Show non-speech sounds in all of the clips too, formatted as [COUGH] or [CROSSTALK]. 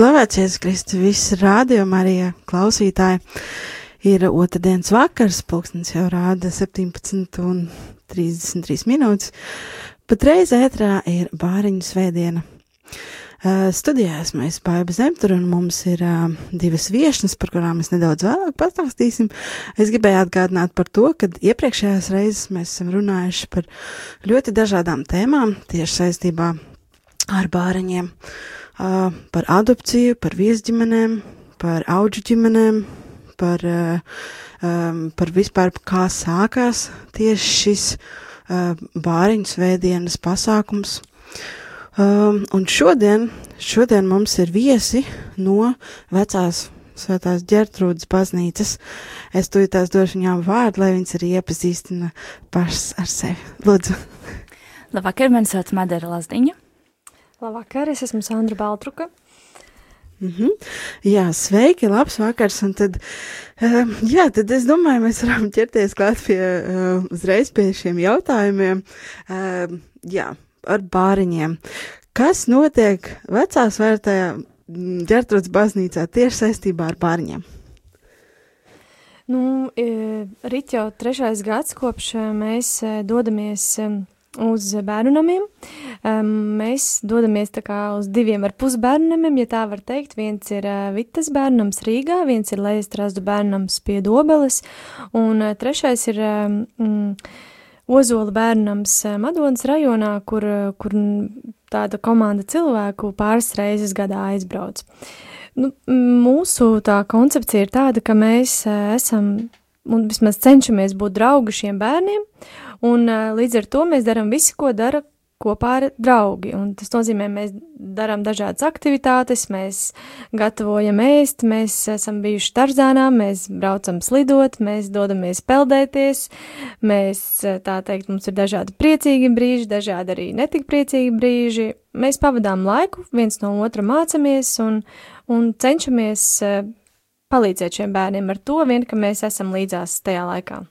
Slavēts Jēzus Kristus, visi rādījumi arī klausītāji. Ir otrdienas vakars, pulkstens jau rāda 17 un 33 minūtes. Patreiz ētrā ir bāriņu svētdiena. Uh, studijā esmu es Baiba Zemtur, un mums ir uh, divas viešnas, par kurām mēs nedaudz vēlāk pastāstīsim. Es gribēju atgādināt par to, ka iepriekšējās reizes mēs esam runājuši par ļoti dažādām tēmām tieši saistībā ar bāriņiem. Uh, par adopciju, par viesģimenēm, par auģu ģimenēm, par, uh, um, par vispār kā sākās tieši šis uh, bāriņu svētdienas pasākums. Um, un šodien, šodien mums ir viesi no vecās Svētās ģertrūdas baznīcas. Es tūlītās došu viņām vārdu, lai viņas arī iepazīstina pašas ar sevi. Lūdzu. Labvakar, mani sauc Madara Lazdiņa. Labvakar, es esmu Sandra Baltruka. Mm -hmm. Jā, sveiki, labs vakars. Un tad, uh, jā, tad es domāju, mēs varam ķerties klāt pie, uh, uzreiz pie šiem jautājumiem. Uh, jā, ar bāriņiem. Kas notiek vecās vērtajā ģertrūdas baznīcā tieši saistībā ar bāriņiem? Nu, rīt jau trešais gads, kopš mēs dodamies uz bērnu namiem. Um, mēs dodamies uz diviem ar pus bērnu namiem, ja tā var teikt. Viens ir uh, Vitas bērnams Rīgā, viens ir Lejas Trasdu bērnams pie Dobeles, un uh, trešais ir um, Ozola bērnams uh, Madonas rajonā, kur, uh, kur tāda komanda cilvēku pāris reizes gadā aizbrauc. Nu, mūsu tā koncepcija ir tāda, ka mēs uh, esam un vismaz cenšamies būt draugi šiem bērniem, Un uh, līdz ar to mēs darām visu, ko dara kopā ar draugi. Un tas nozīmē, mēs darām dažādas aktivitātes, mēs gatavojam ēst, mēs esam bijuši tarzānā, mēs braucam slidot, mēs dodamies peldēties, mēs, tā teikt, mums ir dažādi priecīgi brīži, dažādi arī netik priecīgi brīži. Mēs pavadām laiku, viens no otra mācamies un, un cenšamies uh, palīdzēt šiem bērniem ar to vien, ka mēs esam līdzās tajā laikā.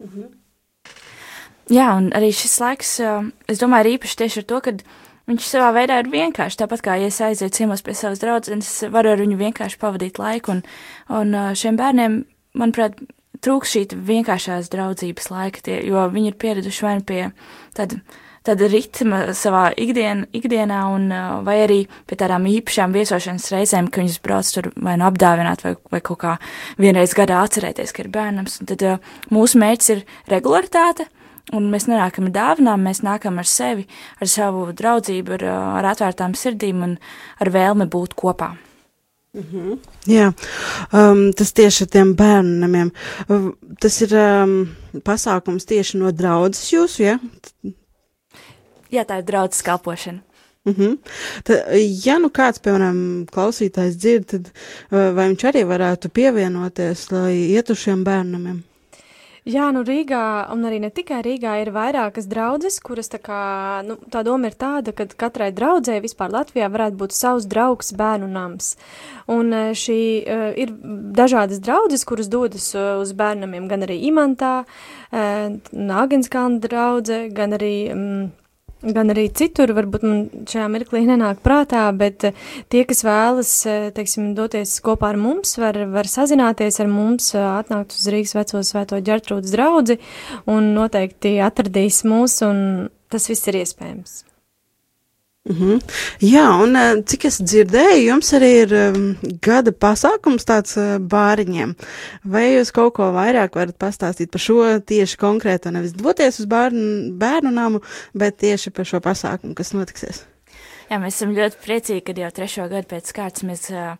Mhm. Jā, un arī šis laiks, es domāju, ir īpaši tieši ar to, ka viņš savā veidā ir vienkārši. Tāpat kā, ja es aizietu ciemos pie savas draudzenes, varu ar viņu vienkārši pavadīt laiku, un, un šiem bērniem, manuprāt, trūks šī vienkāršās draudzības laika, tie, jo viņi ir pieraduši vai nu pie tāda, tāda ritma savā ikdien, ikdienā, un, vai arī pie tādām īpašām viesošanas reizēm, ka viņus brauc tur vai nu apdāvināt, vai, vai kaut kā vienreiz gadā atcerēties, ka ir bērnams. Un tad mūsu mērķis ir regularitāte Un mēs nenākam ar dāvinām, mēs nākam ar sevi, ar savu draudzību, ar, ar atvērtām sirdīm un ar vēlmi būt kopā. -hmm. Jā, um, tas tieši ar tiem bērniem. Tas ir um, pasākums tieši no draudzes jūsu, ja? Jā, tā ir draudzes kalpošana. Mm -hmm. Tad, ja nu kāds, piemēram, klausītājs dzird, tad vai viņš arī varētu pievienoties, lai iet uz šiem bērniem? Jā, nu Rīgā, un arī ne tikai Rīgā, ir vairākas draudzes, kuras tā kā, nu, tā doma ir tāda, ka katrai draudzē vispār Latvijā varētu būt savs draugs bērnu nams. Un eh, šī uh, ir dažādas draudzes, kuras dodas uh, uz bērnamiem, gan arī Imantā, Nāgenskalna draudze, gan arī um, gan arī citur, varbūt man šajā mirklī nenāk prātā, bet eh, tie, kas vēlas, eh, teiksim, doties kopā ar mums, var, var sazināties ar mums, eh, atnākt uz Rīgas veco svēto ģertrūdas draudzi un noteikti atradīs mūs, un tas viss ir iespējams. -hmm. Jā, un eh, cik es dzirdēju, jums arī ir um, gada pasākums tāds uh, bāriņiem. Vai jūs kaut ko vairāk varat pastāstīt par šo tieši konkrēto, nevis doties uz bērnu, bērnu namu, bet tieši par šo pasākumu, kas notiksies? Jā, mēs esam ļoti priecīgi, ka jau trešo gadu pēc kārtas mēs uh,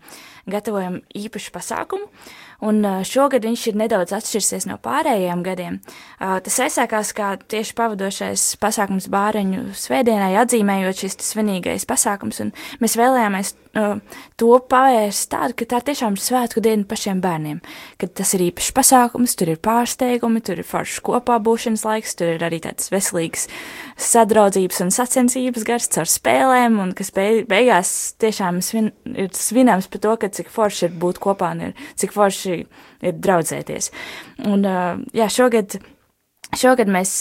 gatavojam īpašu pasākumu. Uh, un šogad viņš ir nedaudz atšķirsies no pārējiem gadiem. Tas aizsākās kā tieši pavadošais pasākums bāreņu svētdienai, atzīmējot šis svinīgais pasākums, un mēs vēlējāmies to pavērst tādu, ka tā tiešām ir svētku diena pašiem bērniem, kad tas ir īpašs pasākums, tur ir pārsteigumi, tur ir foršs kopā būšanas laiks, tur ir arī tāds veselīgs sadraudzības un sacensības gars caur spēlēm, un kas beigās tiešām svin, ir svinams par to, ka cik forši ir būt kopā un ir, cik forši ir draudzēties. Un, jā, šogad šogad mēs,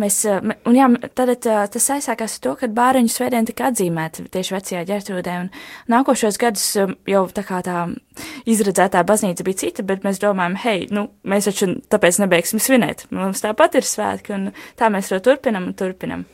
mēs un jā, tad tas aizsākās ar to, ka bāriņu svētdiena tika atzīmēta tieši vecajā ģertrūdē, un nākošos gadus jau tā kā tā izredzētā baznīca bija cita, bet mēs domājam, hei, nu, mēs taču tāpēc nebeigsim svinēt, mums tāpat ir svētki, un tā mēs to turpinam un turpinam.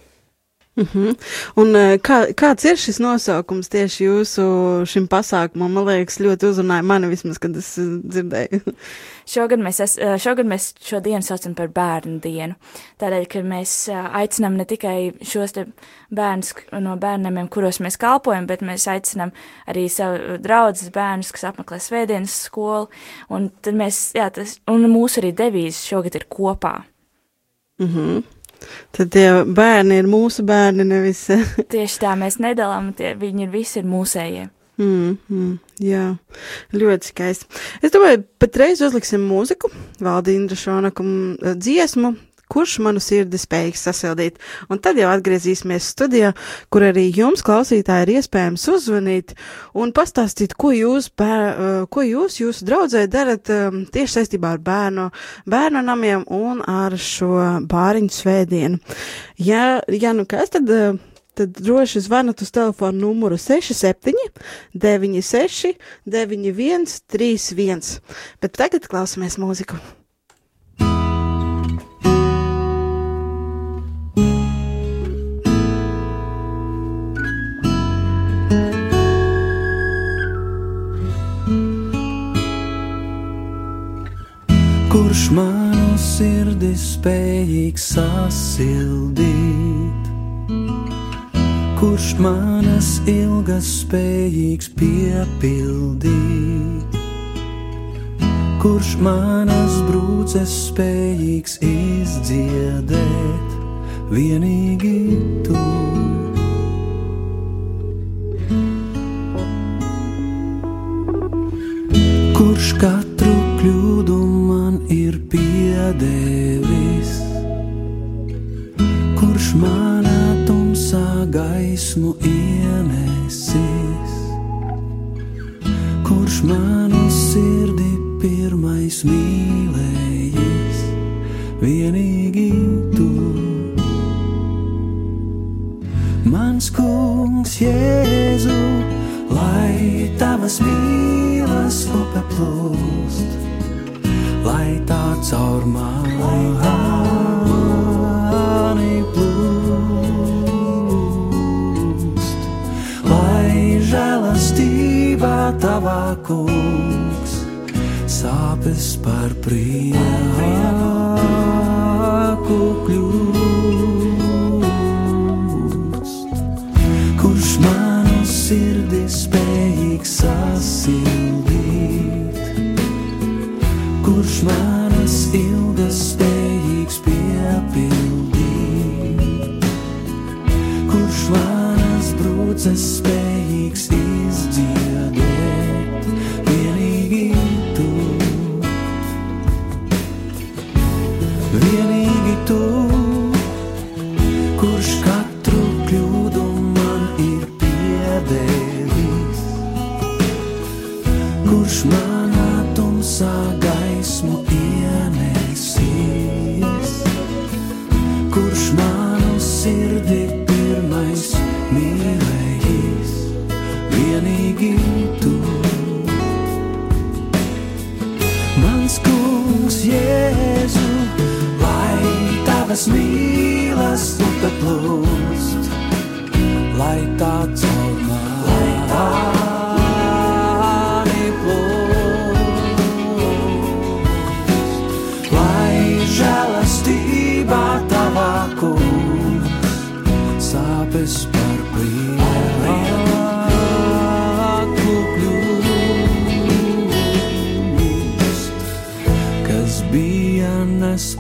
Uh mhm. -huh. Un eh, kā, kāds ir šis nosaukums tieši jūsu šim pasākumam? Man liekas, ļoti uzrunāja mani vismaz, kad es eh, dzirdēju. [LAUGHS] šogad, mēs es, eh, šogad mēs šo dienu saucam par bērnu dienu. Tādēļ, ka mēs aicinām ne tikai šos te bērnus no bērniem, kuros mēs kalpojam, bet mēs aicinām arī savu draudzes bērnus, kas apmeklē svētdienas skolu. Un tad mēs, jā, tas, un mūsu arī devīzes šogad ir kopā. Mhm. Uh -huh. Tad tie bērni ir mūsu bērni, nevis. [LAUGHS] Tieši tā, mēs nedalām, tie viņi ir visi ir mūsējie. Mm, mm, jā, ļoti skaisti. Es domāju, patreiz uzliksim mūziku, Valdīna Šonaka dziesmu, kurš manu sirdi spējīgs sasildīt. Un tad jau atgriezīsimies studijā, kur arī jums, klausītāji, ir iespējams uzzvanīt un pastāstīt, ko jūs, bēr, ko jūs jūsu draudzē darat tieši saistībā ar bērnu, bērnu namiem un ar šo bāriņu svētdienu. Ja, ja nu kas, tad. Tad droši zvanat uz telefonu numuru 67 96 91 31. Bet tagad klausamies mūziku. Sirdi spējīgs sasildīt, kurš manas ilgas spējīgs piepildīt, kurš manas brūces spējīgs izdziedēt, vienīgi tu. Piedevis, kurš manā tumsā gaismu ienesis, kurš manu sirdi pirmais mīlējis, vienīgi tu. Mans kungs, Jēzu, lai tavas mīlas upe plūst lai tā caur mani plūst, lai žēlastībā tavā kungs sāpes par prieku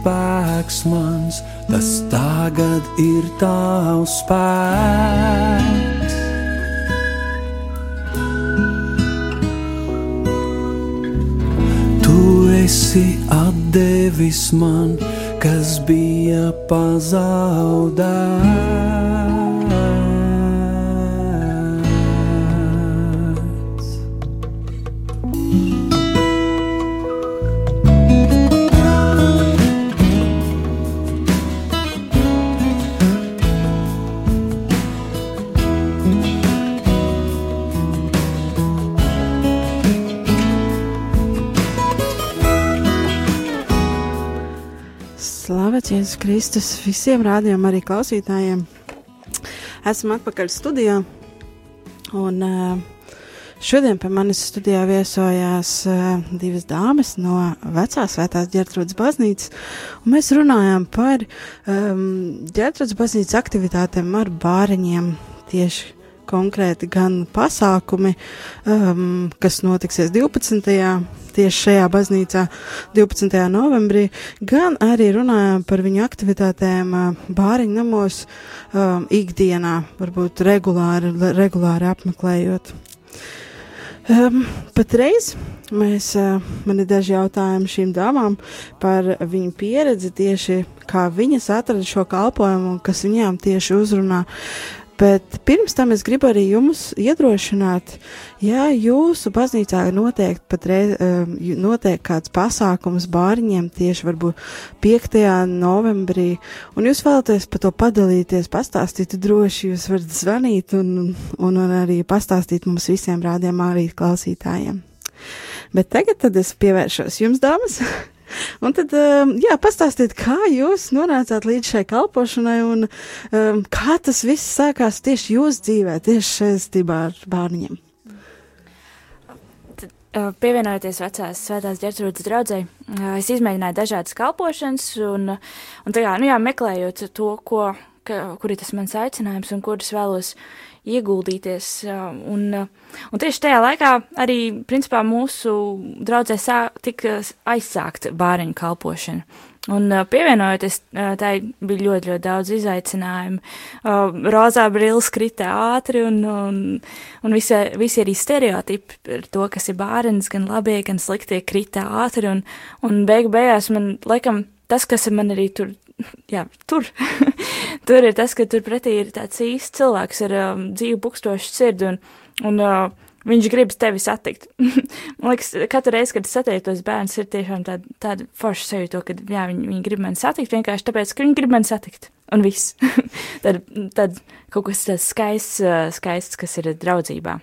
nespēks mans, tas tagad ir tavs spēks. Tu esi atdevis man, kas bija pazaudēts. Slavēts Jēzus Kristus visiem rādījumam, arī klausītājiem. Esmu atpakaļ studijā, un uh, šodien pie manis studijā viesojās uh, divas dāmas no vecās svētās ģertrūdas baznīcas, un mēs runājām par um, ģertrūdas baznīcas aktivitātēm ar bāriņiem tieši konkrēti gan pasākumi, um, kas notiksies 12. Tieši šajā baznīcā 12. novembrī, gan arī runājām par viņu aktivitātēm uh, bāriņu namos um, ikdienā, varbūt regulāri, regulāri apmeklējot. Um, patreiz mēs, uh, man ir daži jautājumi šīm dāmām par viņu pieredzi tieši, kā viņas atrada šo kalpojumu un kas viņām tieši uzrunā. Bet pirms tam es gribu arī jums iedrošināt, ja jūsu baznīcā notiek patreiz, um, notiek kāds pasākums bāriņiem tieši varbūt 5. novembrī, un jūs vēlaties par to padalīties, pastāstīt, droši jūs varat zvanīt un, un, un arī pastāstīt mums visiem rādiem arī klausītājiem. Bet tagad tad es pievēršos jums, dāmas. Un tad, um, jā, pastāstiet, kā jūs nonācāt līdz šai kalpošanai un um, kā tas viss sākās tieši jūsu dzīvē, tieši saistībā ar bērniem. Uh, pievienojoties vecās svētās ģērtrūdas draudzē, uh, es izmēģināju dažādas kalpošanas un, un tā kā, nu jā, meklējot to, ko, ka, kur ir tas mans aicinājums un kur es vēlos ieguldīties. Un, un tieši tajā laikā arī, principā, mūsu draudzē sā, tika aizsākt bāriņu kalpošana. Un pievienojoties, tai bija ļoti, ļoti daudz izaicinājumu. Rozā brīlis krita ātri, un, un, un visi, visi arī stereotipi par to, kas ir bārens, gan labie, gan sliktie krita ātri, un, un beigu beigās man, laikam, tas, kas man arī tur jā, tur. [LAUGHS] tur ir tas, ka tur pretī ir tāds īsts cilvēks ar um, dzīvu pukstošu sirdi, un, un uh, viņš grib tevi satikt. [LAUGHS] Man liekas, katru reizi, kad es satieku tos bērnus, ir tiešām tāda, tāda forša sajūta, ka jā, viņi, viņi grib mani satikt vienkārši tāpēc, ka viņi grib mani satikt. Un viss. [LAUGHS] tad, tad kaut kas tāds skaists, uh, skaists, kas ir draudzībā.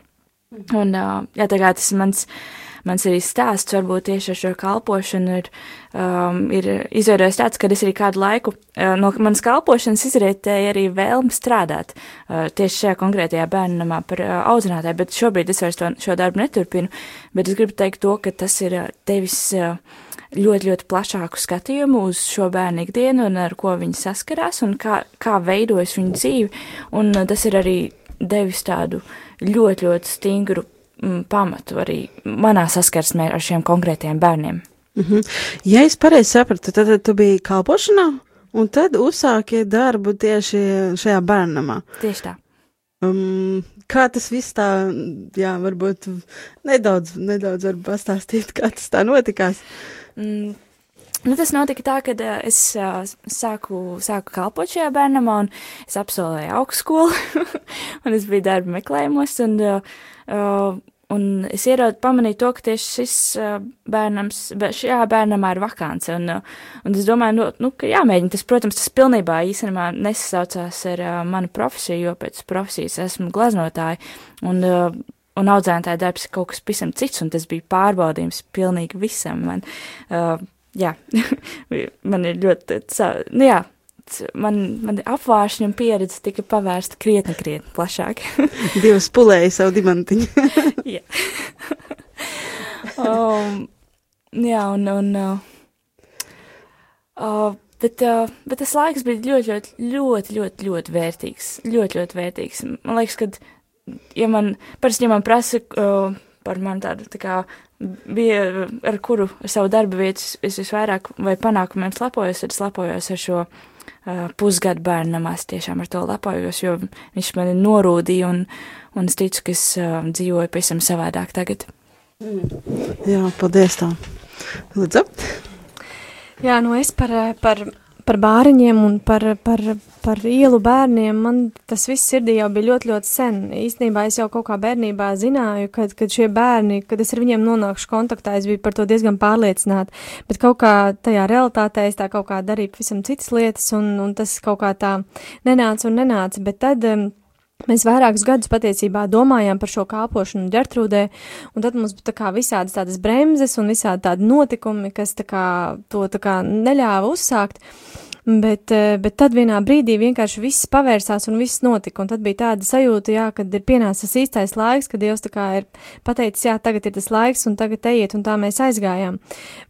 Un, uh, jā, tā kā tas mans. Uh, mans arī stāsts varbūt tieši ar šo kalpošanu ir, um, ir izveidojis tāds, ka es arī kādu laiku uh, no manas kalpošanas izrietēju arī vēlmi strādāt uh, tieši šajā konkrētajā bērnamā par uh, audzinātāju, bet šobrīd es vairs to, šo darbu neturpinu, bet es gribu teikt to, ka tas ir uh, devis uh, ļoti, ļoti plašāku skatījumu uz šo bērnu ikdienu un ar ko viņi saskarās un kā, kā veidojas viņu dzīve, un uh, tas ir arī devis tādu ļoti, ļoti stingru pamatu arī manā saskarsmē ar šiem konkrētiem bērniem. Mm -hmm. Ja es pareizi sapratu, tad, tad tu biji kalpošanā, un tad uzsāki darbu tieši šajā bērnamā. Tieši tā. Um, kā tas viss tā, jā, varbūt nedaudz, nedaudz var pastāstīt, kā tas tā notikās? Mm. Nu, tas notika tā, ka uh, es uh, sāku, sāku kalpot šajā bērnamā, un es absolvēju augstskolu, [LAUGHS] un es biju darba meklējumos, un uh, un es ieraudu pamanīju to, ka tieši šis uh, bērnams, šajā bērnamā ir vakance, un, uh, un es domāju, nu, nu, ka jāmēģina tas, protams, tas pilnībā īstenībā nesasaucās ar uh, manu profesiju, jo pēc profesijas esmu glaznotāja, un, uh, un audzētāja darbs ir kaut kas pavisam cits, un tas bija pārbaudījums pilnīgi visam man. Uh, jā, [LAUGHS] man ir ļoti, nu jā, man, man apvāršņa un pieredze tika pavērsta krietni, krietni plašāk. [LAUGHS] Dievs pulēja savu dimantiņu. [LAUGHS] jā. um, jā, un, un uh, uh, bet, uh, bet tas laiks bija ļoti, ļoti, ļoti, ļoti, ļoti vērtīgs. Ļoti, ļoti vērtīgs. Man liekas, ka, ja man, parasti, ja man prasa uh, par mani tādu, tā kā, bija, ar kuru savu darba vietu es visvairāk vai panākumiem slepojos, tad slepojos ar šo uh, pusgadu bērnam. Es tiešām ar to lepojos, jo viņš mani norūdīja, un, un es ticu, ka es uh, dzīvoju pavisam savādāk tagad. Jā, paldies tev. Lūdzu. Jā, nu es par, par par bāriņiem un par, par, par ielu bērniem, man tas viss sirdī jau bija ļoti, ļoti sen. Īstenībā es jau kaut kā bērnībā zināju, kad, kad šie bērni, kad es ar viņiem nonākšu kontaktā, es biju par to diezgan pārliecināta, bet kaut kā tajā realitātē es tā kaut kā darīju pavisam citas lietas, un, un tas kaut kā tā nenāca un nenāca, bet tad. Um, Mēs vairākus gadus patiesībā domājām par šo kāpošanu ģertrūdē, un tad mums tā kā visādas tādas bremzes un visādi tādi notikumi, kas tā kā to tā kā neļāva uzsākt. Bet, uh, bet tad vienā brīdī vienkārši viss pavērsās un viss notika, un tad bija tāda sajūta, jā, kad ir pienācis īstais laiks, kad Dievs ir pateicis, jā, tagad ir tas laiks, un tagad ejiet, un tā mēs aizgājām.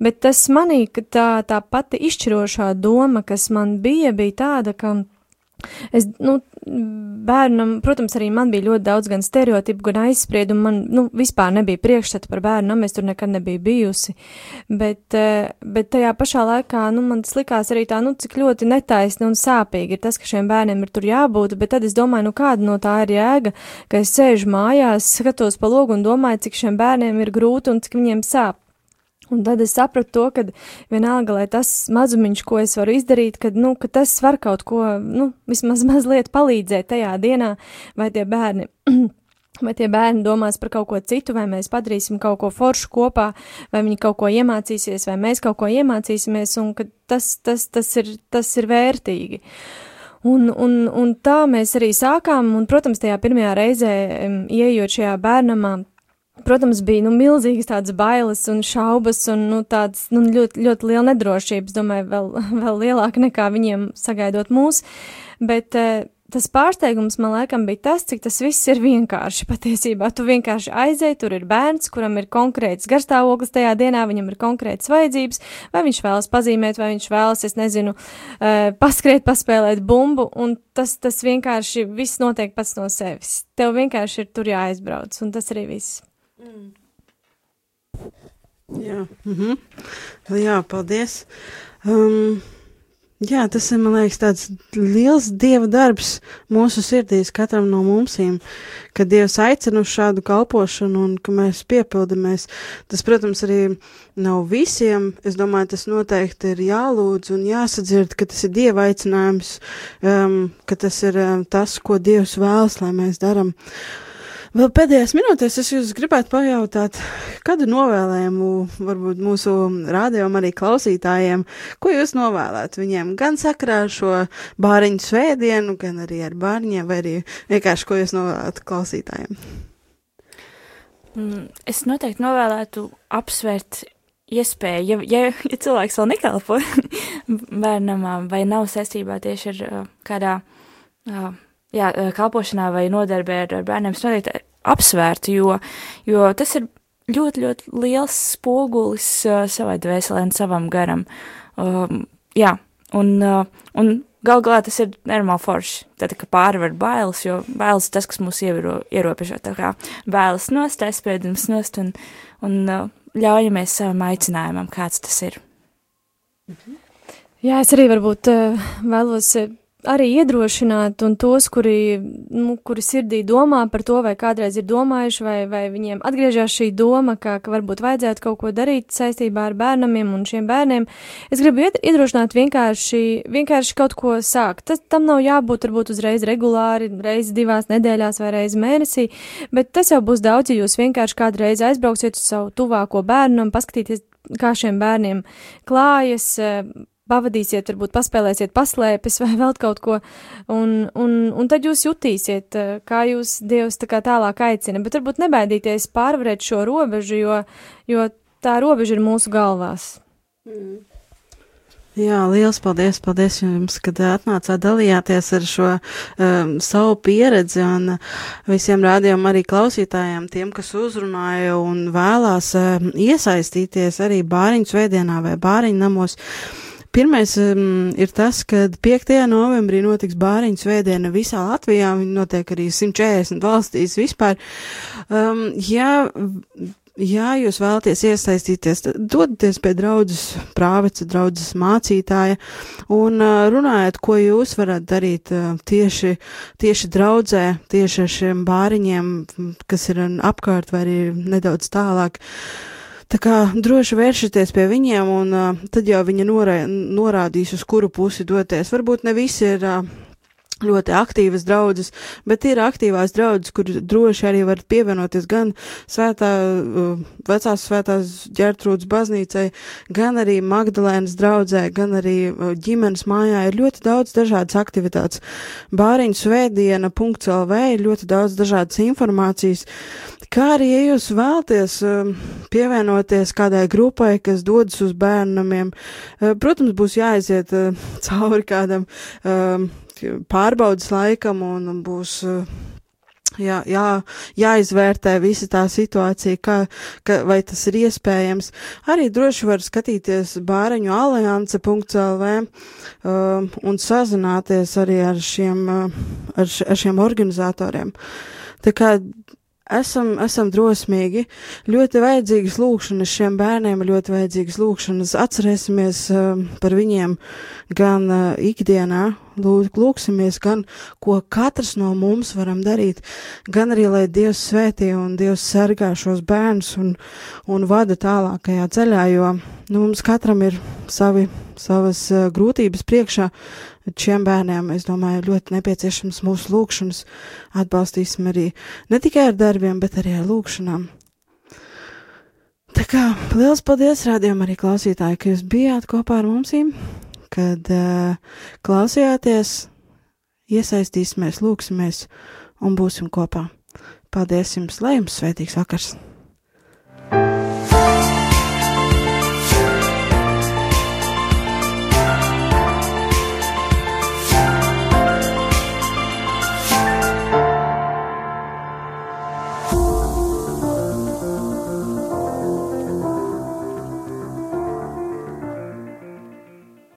Bet tas manī, ka tā, tā pati izšķirošā doma, kas man bija, bija tāda, ka Es, nu, bērnam, protams, arī man bija ļoti daudz gan stereotipu, gan aizspriedumu. Man, nu, vispār nebija priekšstata par bērnu, es tur nekad nebiju bijusi. Bet, eh, bet tajā pašā laikā, nu, man tas likās arī tā, nu, cik ļoti netaisni un sāpīgi ir tas, ka šiem bērniem ir tur jābūt. Bet tad es domāju, nu, kāda no tā ir jēga, ka es sēžu mājās, skatos pa logu un domāju, cik šiem bērniem ir grūti un cik viņiem sāp. Un tad es sapratu to, ka vienalga, lai tas mazumiņš, ko es varu izdarīt, kad, nu, ka tas var kaut ko, nu, vismaz [LAUGHS] mazliet palīdzēt tajā dienā, vai tie bērni. [CLEARS THROAT] Vai tie bērni domās par kaut ko citu, vai mēs padarīsim kaut ko foršu kopā, vai viņi kaut ko iemācīsies, vai mēs kaut ko iemācīsimies, un tas, tas, tas, ir, tas ir vērtīgi. Un, un, un tā mēs arī sākām, un, protams, tajā pirmajā reizē, ieejot šajā bērnamā, Protams, bija nu, milzīgas tādas bailes un šaubas, un nu, tāds nu, ļoti, ļoti liela nedrošība. Es domāju, vēl, [LAUGHS] vēl lielāka nekā viņiem sagaidot mūs. Bet eh, tas pārsteigums man laikam bija tas, cik tas viss ir vienkārši. [LAUGHS] Patiesībā tu vienkārši aizēji, tur ir bērns, kuram ir konkrēts garstāvoklis tajā dienā, viņam ir konkrētas vajadzības, vai viņš vēlas pazīmēt, vai viņš vēlas, es nezinu, uh, paskriet, paspēlēt bumbu, un tas, tas vienkārši viss notiek pats no sevis. Tev vienkārši ir tur jāaizbrauc, un tas arī viss. Mm. Jā, mm -hmm. jā, paldies. Um, jā, tas ir, man liekas, tāds liels dieva darbs mūsu sirdīs, katram no mums, ka Dievs aicina uz šādu kalpošanu un ka mēs piepildamies. Tas, protams, arī nav visiem. Es domāju, tas noteikti ir jālūdz un jāsadzird, ka tas ir Dieva aicinājums, um, ka tas ir um, tas, ko Dievs vēlas, lai mēs darām. Vēl pēdējās minūtēs es jūs gribētu pajautāt, kādu novēlējumu varbūt mūsu rādījumam arī klausītājiem, ko jūs novēlētu viņiem gan sakrā ar šo bāriņu svētdienu, gan arī ar bārņiem, vai arī vienkārši ko jūs novēlētu klausītājiem? Mm, es noteikti novēlētu apsvērt iespēju, ja, ja, ja cilvēks vēl nekalpo [LAUGHS] bērnam vai nav saistībā tieši ar kādā jā, kalpošanā vai nodarbē ar, ar bērniem, es noteikti apsvērtu, jo, jo tas ir ļoti, ļoti liels spogulis uh, savai dvēselē un savam garam. Um, jā, un, uh, un gal galā tas ir normāli forši. Tad, ka pārvar bailes, jo bailes tas, kas mūs ieviro, ierobežo, tā kā bailes nost, aizspriedums nost un, un uh, ļaujamies savam aicinājumam, kāds tas ir. Jā, es arī varbūt uh, vēlos arī iedrošināt un tos, kuri, nu, kuri sirdī domā par to, vai kādreiz ir domājuši, vai, vai viņiem atgriežas šī doma, ka, ka varbūt vajadzētu kaut ko darīt saistībā ar bērnamiem un šiem bērniem. Es gribu iedrošināt vienkārši, vienkārši kaut ko sākt. Tas tam nav jābūt varbūt uzreiz regulāri, reizi divās nedēļās vai reizi mēnesī, bet tas jau būs daudz, ja jūs vienkārši kādreiz aizbrauksiet uz savu tuvāko bērnu un paskatīties, kā šiem bērniem klājas pavadīsiet, varbūt paspēlēsiet paslēpes vai [LAUGHS] vēl kaut ko, un, un, un tad jūs jutīsiet, eh, kā jūs Dievs tā kā tālāk aicina, bet varbūt nebaidīties pārvarēt šo robežu, jo, jo tā robeža ir mūsu galvās. Mm. Jā, liels paldies, paldies jums, kad atnācāt dalījāties ar šo um, savu pieredzi un visiem rādījumam arī klausītājiem, tiem, kas uzrunāja un vēlās um, iesaistīties arī bāriņu svētdienā vai bāriņu namos. Uh, Pirmais um, ir tas, ka 5. novembrī notiks bāriņu svētdiena visā Latvijā, viņi notiek arī 140 valstīs vispār. Um, ja, ja jūs vēlaties iesaistīties, tad dodaties pie draudzes prāveca, draudzes mācītāja un uh, runājiet, ko jūs varat darīt uh, tieši, tieši draudzē, tieši ar šiem bāriņiem, kas ir apkārt vai arī nedaudz tālāk. Uh, Tā kā droši vēršieties pie viņiem, un uh, tad jau viņi norē, norādīs, uz kuru pusi doties. Varbūt ne visi ir. Uh, ļoti aktīvas draudzes, bet ir aktīvās draudzes, kur droši arī var pievienoties gan svētā, vecās svētās ģertrūdas baznīcai, gan arī Magdalēnas draudzē, gan arī ģimenes mājā ir ļoti daudz dažādas aktivitātes. Bāriņu svētdiena.lv ir ļoti daudz dažādas informācijas, kā arī, ja jūs vēlties um, pievienoties kādai grupai, kas dodas uz bērnamiem, uh, protams, būs jāaiziet [LAUGHS] cauri kādam um, pārbaudas laikam un būs. Jā, jā, jāizvērtē visa tā situācija, kā, ka, vai tas ir iespējams. Arī droši var skatīties bāreņu alianse.lv um, un sazināties arī ar šiem, ar, ar šiem organizatoriem. Tā kā esam, esam drosmīgi, ļoti vajadzīgas lūkšanas šiem bērniem, ļoti vajadzīgas lūkšanas. Atcerēsimies uh, par viņiem gan uh, ikdienā, lūk, lūksimies gan, ko katrs no mums varam darīt, gan arī, lai Dievs svētī un Dievs sargā šos bērnus un, un vada tālākajā ceļā, jo nu, mums katram ir savi, savas uh, grūtības priekšā, šiem bērniem, es domāju, ļoti nepieciešams mūsu lūkšanas. Atbalstīsim arī ne tikai ar darbiem, bet arī ar lūkšanām. Tā kā liels paldies rādījumam arī klausītāji, ka jūs bijāt kopā ar mums, kad uh, klausījāties, iesaistīsimies, lūksimies un būsim kopā. Paldies jums, lai jums svētīgs vakars!